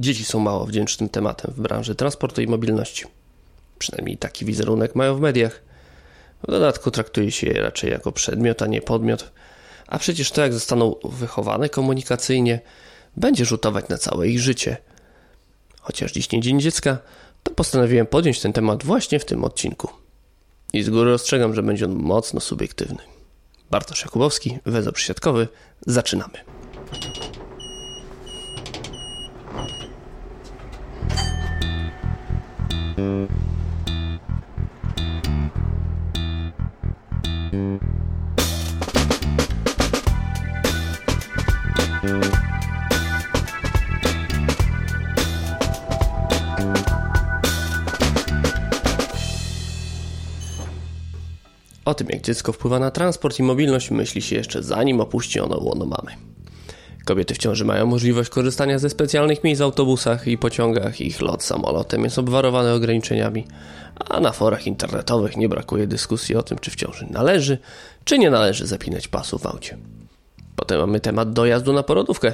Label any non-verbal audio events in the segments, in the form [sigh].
Dzieci są mało wdzięcznym tematem w branży transportu i mobilności. Przynajmniej taki wizerunek mają w mediach. W dodatku traktuje się je raczej jako przedmiot, a nie podmiot. A przecież to, jak zostaną wychowane komunikacyjnie, będzie rzutować na całe ich życie. Chociaż dziś nie Dzień Dziecka, to postanowiłem podjąć ten temat właśnie w tym odcinku. I z góry ostrzegam, że będzie on mocno subiektywny. Bartosz Jakubowski, węzeł przysiadkowy. Zaczynamy. O tym, jak dziecko wpływa na transport i mobilność, myśli się jeszcze zanim opuści ono łono mamy. Kobiety w ciąży mają możliwość korzystania ze specjalnych miejsc w autobusach i pociągach. Ich lot samolotem jest obwarowany ograniczeniami, a na forach internetowych nie brakuje dyskusji o tym, czy w ciąży należy, czy nie należy zapinać pasu w aucie. Potem mamy temat dojazdu na porodówkę.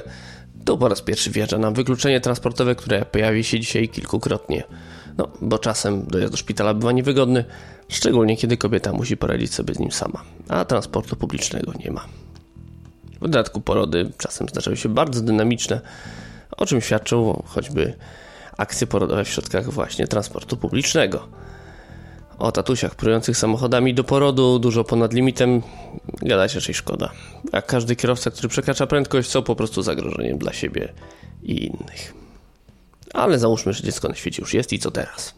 Tu po raz pierwszy wjeżdża nam wykluczenie transportowe, które pojawi się dzisiaj kilkukrotnie. No, bo czasem dojazd do szpitala bywa niewygodny, szczególnie kiedy kobieta musi poradzić sobie z nim sama, a transportu publicznego nie ma. W dodatku porody czasem zdarzają się bardzo dynamiczne, o czym świadczą choćby akcje porodowe w środkach właśnie transportu publicznego. O tatusiach prujących samochodami do porodu dużo ponad limitem gadać raczej szkoda. Jak każdy kierowca, który przekracza prędkość, są po prostu zagrożeniem dla siebie i innych. Ale załóżmy, że dziecko na świecie już jest i co teraz?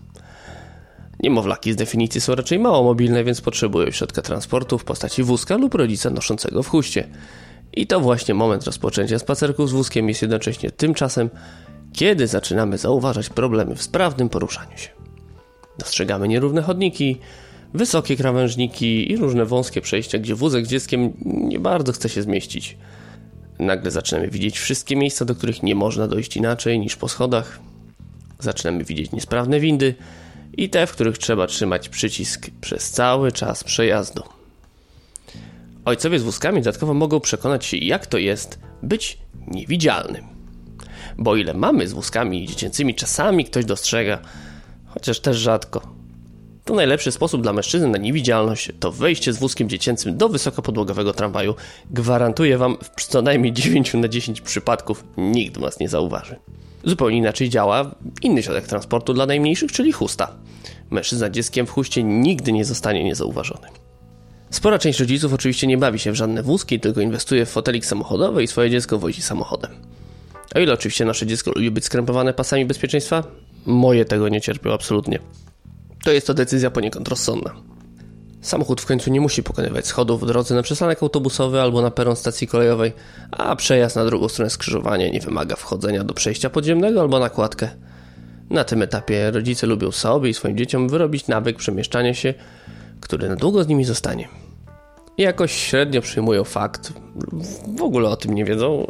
Niemowlaki z definicji są raczej mało mobilne, więc potrzebują środka transportu w postaci wózka lub rodzica noszącego w chuście. I to właśnie moment rozpoczęcia spacerków z wózkiem jest jednocześnie tym czasem, kiedy zaczynamy zauważać problemy w sprawnym poruszaniu się. Dostrzegamy nierówne chodniki, wysokie krawężniki i różne wąskie przejścia, gdzie wózek z dzieckiem nie bardzo chce się zmieścić. Nagle zaczynamy widzieć wszystkie miejsca, do których nie można dojść inaczej niż po schodach. Zaczynamy widzieć niesprawne windy i te, w których trzeba trzymać przycisk przez cały czas przejazdu. Ojcowie z wózkami dodatkowo mogą przekonać się, jak to jest być niewidzialnym. Bo ile mamy z wózkami dziecięcymi, czasami ktoś dostrzega, chociaż też rzadko. To najlepszy sposób dla mężczyzny na niewidzialność to wejście z wózkiem dziecięcym do wysokopodłogowego tramwaju. Gwarantuję wam, w co najmniej 9 na 10 przypadków nikt was nie zauważy. Zupełnie inaczej działa inny środek transportu dla najmniejszych, czyli chusta. Mężczyzna dzieckiem w chuście nigdy nie zostanie niezauważony. Spora część rodziców oczywiście nie bawi się w żadne wózki, tylko inwestuje w fotelik samochodowy i swoje dziecko wozi samochodem. O ile oczywiście nasze dziecko lubi być skrępowane pasami bezpieczeństwa, moje tego nie cierpią absolutnie. To jest to decyzja poniekąd rozsądna. Samochód w końcu nie musi pokonywać schodów w drodze na przystanek autobusowy albo na peron stacji kolejowej, a przejazd na drugą stronę skrzyżowania nie wymaga wchodzenia do przejścia podziemnego albo na kładkę. Na tym etapie rodzice lubią sobie i swoim dzieciom wyrobić nawyk przemieszczania się, który na długo z nimi zostanie. I jakoś średnio przyjmują fakt, w ogóle o tym nie wiedzą,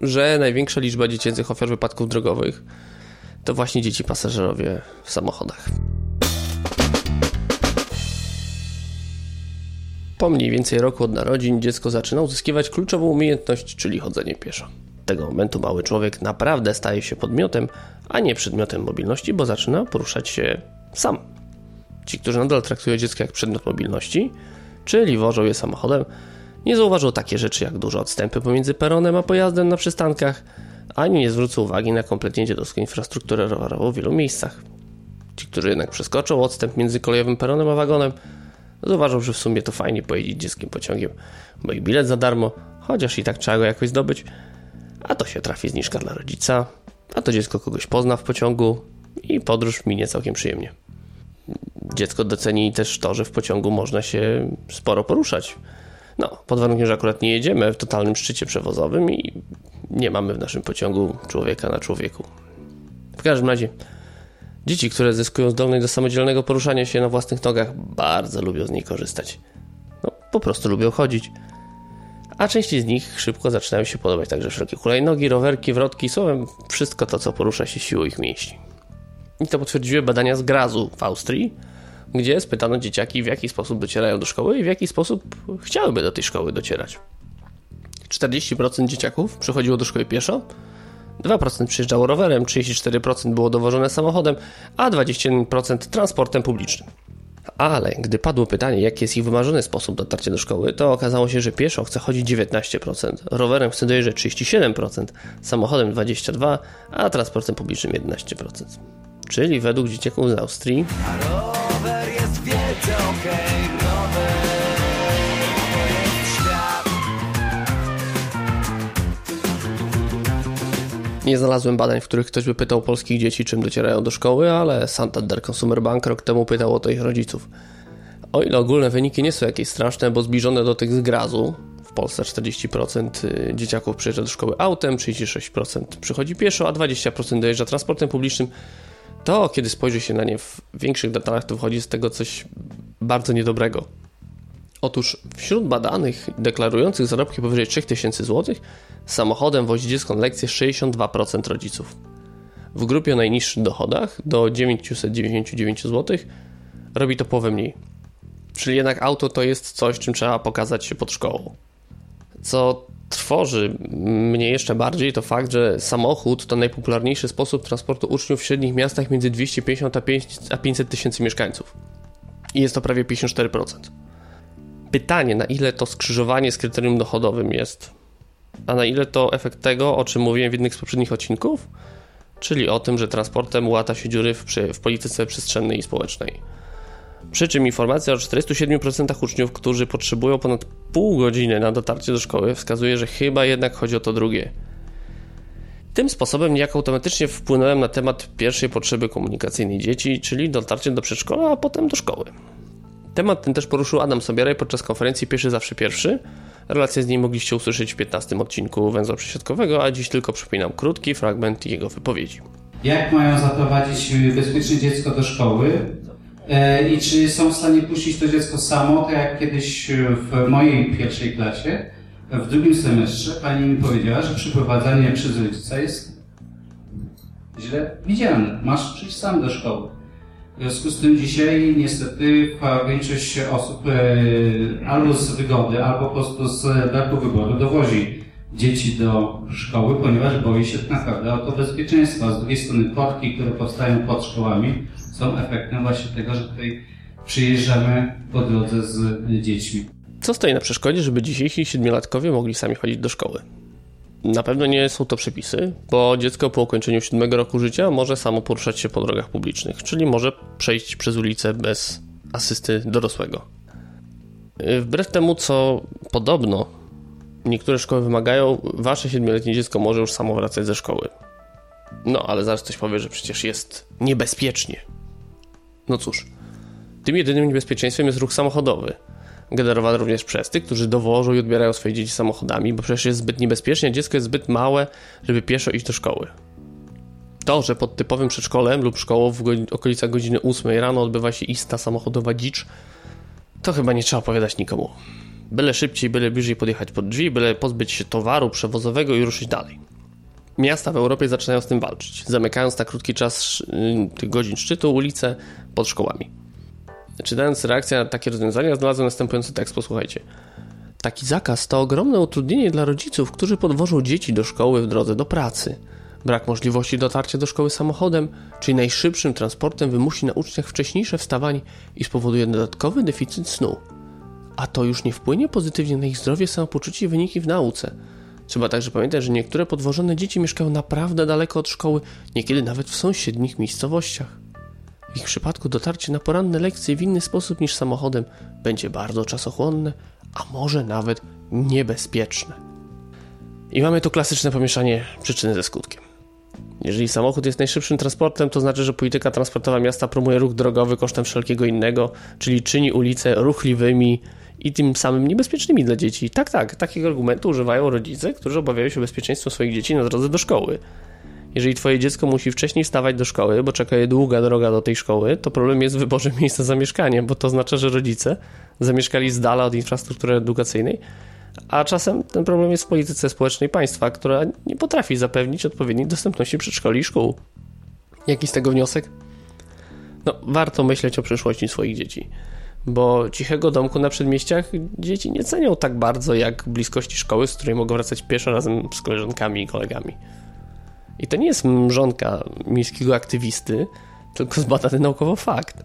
że największa liczba dziecięcych ofiar wypadków drogowych to właśnie dzieci pasażerowie w samochodach. Po mniej więcej roku od narodzin dziecko zaczyna uzyskiwać kluczową umiejętność, czyli chodzenie pieszo. Tego momentu mały człowiek naprawdę staje się podmiotem, a nie przedmiotem mobilności, bo zaczyna poruszać się sam. Ci, którzy nadal traktują dziecko jak przedmiot mobilności, czyli wożą je samochodem, nie zauważą takie rzeczy jak duże odstępy pomiędzy peronem a pojazdem na przystankach, ani nie zwrócą uwagi na kompletnie dziadowską infrastrukturę rowerową w wielu miejscach. Ci, którzy jednak przeskoczą odstęp między kolejowym peronem a wagonem, zauważą, że w sumie to fajnie pojeździć dzieckiem pociągiem, bo i bilet za darmo, chociaż i tak trzeba go jakoś zdobyć, a to się trafi zniżka dla rodzica, a to dziecko kogoś pozna w pociągu i podróż minie całkiem przyjemnie. Dziecko doceni też to, że w pociągu można się sporo poruszać. No, pod warunkiem, że akurat nie jedziemy w totalnym szczycie przewozowym i nie mamy w naszym pociągu człowieka na człowieku. W każdym razie, dzieci, które zyskują zdolność do samodzielnego poruszania się na własnych nogach, bardzo lubią z niej korzystać. No, po prostu lubią chodzić. A części z nich szybko zaczynają się podobać także wszelkie hulajnogi, rowerki, wrotki, słowem wszystko to, co porusza się siłą ich mięśni. I to potwierdziły badania z Grazu w Austrii, gdzie spytano dzieciaki, w jaki sposób docierają do szkoły i w jaki sposób chciałyby do tej szkoły docierać. 40% dzieciaków przychodziło do szkoły pieszo, 2% przyjeżdżało rowerem, 34% było dowożone samochodem, a 21% transportem publicznym. Ale gdy padło pytanie, jaki jest ich wymarzony sposób dotarcia do szkoły, to okazało się, że pieszo chce chodzić 19%, rowerem chce dojeżdżać 37%, samochodem 22%, a transportem publicznym 11%. Czyli według dzieciaków z Austrii. A rower jest wielce okej, okay, Nie znalazłem badań, w których ktoś by pytał polskich dzieci, czym docierają do szkoły, ale Santander Consumer Bank rok temu pytał o to ich rodziców. O ile ogólne wyniki nie są jakieś straszne, bo zbliżone do tych z grazu, w Polsce 40% y, dzieciaków przyjeżdża do szkoły autem, 36% przychodzi pieszo, a 20% dojeżdża transportem publicznym, to kiedy spojrzy się na nie w większych detalach, to wychodzi z tego coś bardzo niedobrego. Otóż wśród badanych deklarujących zarobki powyżej 3000 zł samochodem wozi dziecko na lekcję 62% rodziców. W grupie o najniższych dochodach do 999 zł robi to połowę mniej. Czyli jednak auto to jest coś, czym trzeba pokazać się pod szkołą. Co trwoży mnie jeszcze bardziej to fakt, że samochód to najpopularniejszy sposób transportu uczniów w średnich miastach między 250 a 500 tysięcy mieszkańców. I jest to prawie 54%. Pytanie, na ile to skrzyżowanie z kryterium dochodowym jest, a na ile to efekt tego, o czym mówiłem w jednym z poprzednich odcinków, czyli o tym, że transportem łata się dziury w, w polityce przestrzennej i społecznej. Przy czym informacja o 47% uczniów, którzy potrzebują ponad pół godziny na dotarcie do szkoły, wskazuje, że chyba jednak chodzi o to drugie. Tym sposobem niejako automatycznie wpłynąłem na temat pierwszej potrzeby komunikacyjnej dzieci, czyli dotarcie do przedszkola, a potem do szkoły. Temat ten też poruszył Adam Sobieraj podczas konferencji Pieszy Zawsze Pierwszy. Relację z nim mogliście usłyszeć w 15 odcinku Węzła Przesiadkowego, a dziś tylko przypominam krótki fragment jego wypowiedzi. Jak mają zaprowadzić bezpiecznie dziecko do szkoły i czy są w stanie puścić to dziecko samo, tak jak kiedyś w mojej pierwszej klasie, w drugim semestrze pani mi powiedziała, że przeprowadzanie przez rodzica jest źle widziane. Masz przyjść sam do szkoły. W związku z tym dzisiaj niestety większość osób e, albo z wygody, albo po prostu z braku wyboru dowozi dzieci do szkoły, ponieważ boi się tak naprawdę o to bezpieczeństwo. Z drugiej strony płotki, które powstają pod szkołami są efektem właśnie tego, że tutaj przyjeżdżamy po drodze z dziećmi. Co stoi na przeszkodzie, żeby dzisiejsi siedmiolatkowie mogli sami chodzić do szkoły? Na pewno nie są to przepisy, bo dziecko po ukończeniu siódmego roku życia może samo poruszać się po drogach publicznych, czyli może przejść przez ulicę bez asysty dorosłego. Wbrew temu, co podobno niektóre szkoły wymagają, wasze siedmioletnie dziecko może już samo wracać ze szkoły. No, ale zaraz ktoś powie, że przecież jest niebezpiecznie. No cóż, tym jedynym niebezpieczeństwem jest ruch samochodowy – generowane również przez tych, którzy dowożą i odbierają swoje dzieci samochodami, bo przecież jest zbyt niebezpiecznie, dziecko jest zbyt małe, żeby pieszo iść do szkoły. To, że pod typowym przedszkolem lub szkołą w okolicach godziny 8 rano odbywa się ista samochodowa dzicz, to chyba nie trzeba opowiadać nikomu. Byle szybciej, byle bliżej podjechać pod drzwi, byle pozbyć się towaru przewozowego i ruszyć dalej. Miasta w Europie zaczynają z tym walczyć, zamykając na krótki czas y, tych godzin szczytu ulice pod szkołami. Czytając reakcję na takie rozwiązania, znalazłem następujący tekst, posłuchajcie. Taki zakaz to ogromne utrudnienie dla rodziców, którzy podwożą dzieci do szkoły w drodze do pracy. Brak możliwości dotarcia do szkoły samochodem, czyli najszybszym transportem wymusi na uczniach wcześniejsze wstawanie i spowoduje dodatkowy deficyt snu. A to już nie wpłynie pozytywnie na ich zdrowie, samopoczucie i wyniki w nauce. Trzeba także pamiętać, że niektóre podwożone dzieci mieszkają naprawdę daleko od szkoły, niekiedy nawet w sąsiednich miejscowościach. W ich przypadku dotarcie na poranne lekcje w inny sposób niż samochodem będzie bardzo czasochłonne, a może nawet niebezpieczne. I mamy tu klasyczne pomieszanie przyczyny ze skutkiem. Jeżeli samochód jest najszybszym transportem, to znaczy, że polityka transportowa miasta promuje ruch drogowy kosztem wszelkiego innego, czyli czyni ulice ruchliwymi i tym samym niebezpiecznymi dla dzieci. Tak, tak, takiego argumentu używają rodzice, którzy obawiają się bezpieczeństwa swoich dzieci na drodze do szkoły. Jeżeli twoje dziecko musi wcześniej wstawać do szkoły, bo czeka je długa droga do tej szkoły, to problem jest w wyborze [laughs] miejsca zamieszkania, bo to oznacza, że rodzice zamieszkali z dala od infrastruktury edukacyjnej, a czasem ten problem jest w polityce społecznej państwa, która nie potrafi zapewnić odpowiedniej dostępności przedszkoli i szkół. Jaki z tego wniosek? No, warto myśleć o przyszłości swoich dzieci, bo cichego domku na przedmieściach dzieci nie cenią tak bardzo jak bliskości szkoły, z której mogą wracać pieszo razem z koleżankami i kolegami. I to nie jest mrzonka miejskiego aktywisty, tylko zbadany naukowo fakt.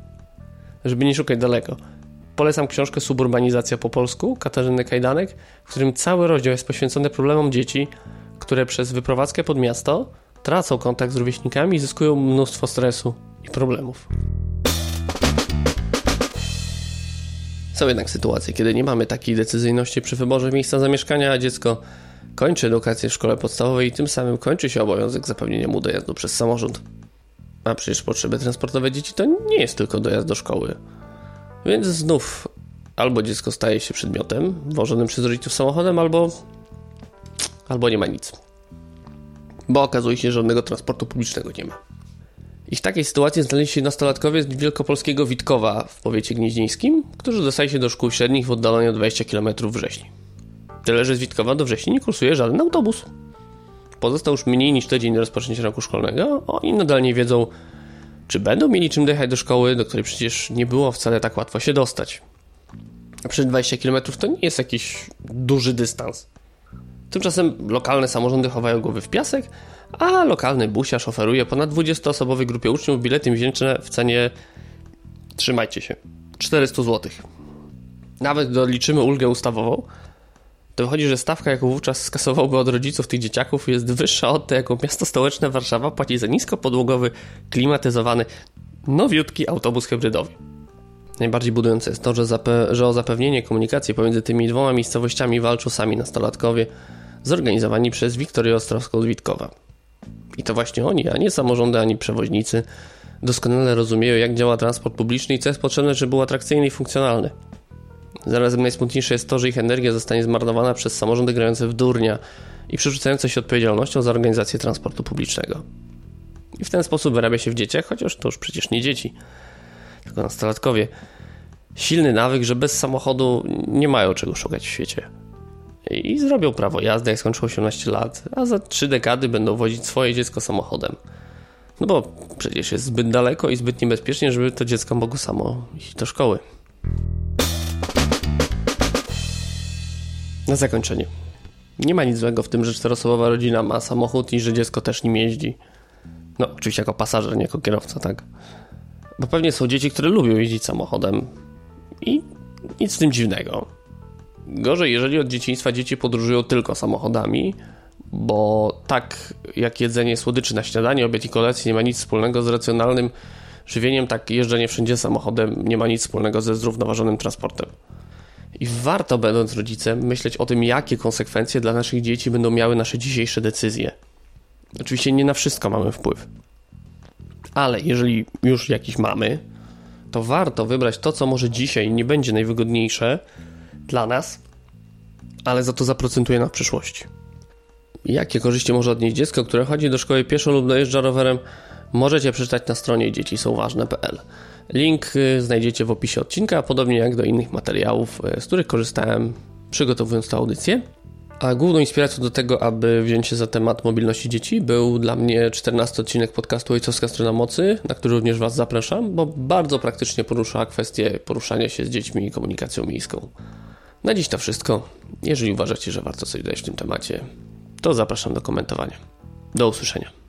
Żeby nie szukać daleko. Polecam książkę Suburbanizacja po polsku Katarzyny Kajdanek, w którym cały rozdział jest poświęcony problemom dzieci, które przez wyprowadzkę pod miasto tracą kontakt z rówieśnikami i zyskują mnóstwo stresu i problemów. Są jednak sytuacje, kiedy nie mamy takiej decyzyjności przy wyborze miejsca zamieszkania, a dziecko kończy edukację w szkole podstawowej i tym samym kończy się obowiązek zapewnienia mu dojazdu przez samorząd. A przecież potrzeby transportowe dzieci to nie jest tylko dojazd do szkoły. Więc znów albo dziecko staje się przedmiotem wożonym przez rodziców samochodem, albo albo nie ma nic. Bo okazuje się, że żadnego transportu publicznego nie ma. I w takiej sytuacji znaleźli się nastolatkowie z wielkopolskiego Witkowa w powiecie gnieźnieńskim, którzy dostali się do szkół średnich w oddaleniu o 20 km wrześni. Tyle, że z Witkowa do wrześni nie kursuje żaden autobus. Pozostał już mniej niż tydzień do rozpoczęcia roku szkolnego, oni nadal nie wiedzą, czy będą mieli czym dojechać do szkoły, do której przecież nie było wcale tak łatwo się dostać. A przecież 20 km to nie jest jakiś duży dystans. Tymczasem lokalne samorządy chowają głowy w piasek, a lokalny busiarz oferuje ponad 20-osobowej grupie uczniów bilety miesięczne w cenie trzymajcie się 400 zł. Nawet doliczymy ulgę ustawową, to wychodzi, że stawka, jaką wówczas skasowałby od rodziców tych dzieciaków, jest wyższa od tej, jaką miasto stołeczne Warszawa płaci za niskopodłogowy, klimatyzowany, nowiutki autobus hybrydowy. Najbardziej budujące jest to, że, że o zapewnienie komunikacji pomiędzy tymi dwoma miejscowościami walczą sami nastolatkowie, zorganizowani przez Wiktorię Ostrowską z Witkowa. I to właśnie oni, a nie samorządy ani przewoźnicy, doskonale rozumieją, jak działa transport publiczny i co jest potrzebne, żeby był atrakcyjny i funkcjonalny. Zarazem najsmutniejsze jest to, że ich energia zostanie zmarnowana przez samorządy grające w durnia i przerzucające się odpowiedzialnością za organizację transportu publicznego. I w ten sposób wyrabia się w dzieciach, chociaż to już przecież nie dzieci, tylko nastolatkowie, silny nawyk, że bez samochodu nie mają czego szukać w świecie. I zrobią prawo jazdy, jak skończą 18 lat, a za 3 dekady będą wozić swoje dziecko samochodem. No bo przecież jest zbyt daleko i zbyt niebezpiecznie, żeby to dziecko mogło samo iść do szkoły. Na zakończenie. Nie ma nic złego w tym, że czteroosobowa rodzina ma samochód i że dziecko też nim jeździ. No, oczywiście jako pasażer, nie jako kierowca, tak? Bo pewnie są dzieci, które lubią jeździć samochodem i nic z tym dziwnego. Gorzej, jeżeli od dzieciństwa dzieci podróżują tylko samochodami, bo tak jak jedzenie słodyczy na śniadanie, obiad i kolację nie ma nic wspólnego z racjonalnym żywieniem, tak jeżdżenie wszędzie samochodem nie ma nic wspólnego ze zrównoważonym transportem. I warto, będąc rodzicem, myśleć o tym, jakie konsekwencje dla naszych dzieci będą miały nasze dzisiejsze decyzje. Oczywiście nie na wszystko mamy wpływ. Ale jeżeli już jakiś mamy, to warto wybrać to, co może dzisiaj nie będzie najwygodniejsze dla nas, ale za to zaprocentuje na przyszłości. Jakie korzyści może odnieść dziecko, które chodzi do szkoły pieszo lub dojeżdża rowerem, możecie przeczytać na stronie dziecisołważne.pl. Link y, znajdziecie w opisie odcinka, podobnie jak do innych materiałów, y, z których korzystałem przygotowując tę audycję. A główną inspiracją do tego, aby wziąć się za temat mobilności dzieci, był dla mnie 14 odcinek podcastu Ojcowska Strona Mocy, na który również Was zapraszam, bo bardzo praktycznie porusza kwestię poruszania się z dziećmi i komunikacją miejską. Na dziś to wszystko. Jeżeli uważacie, że warto coś dodać w tym temacie, to zapraszam do komentowania. Do usłyszenia.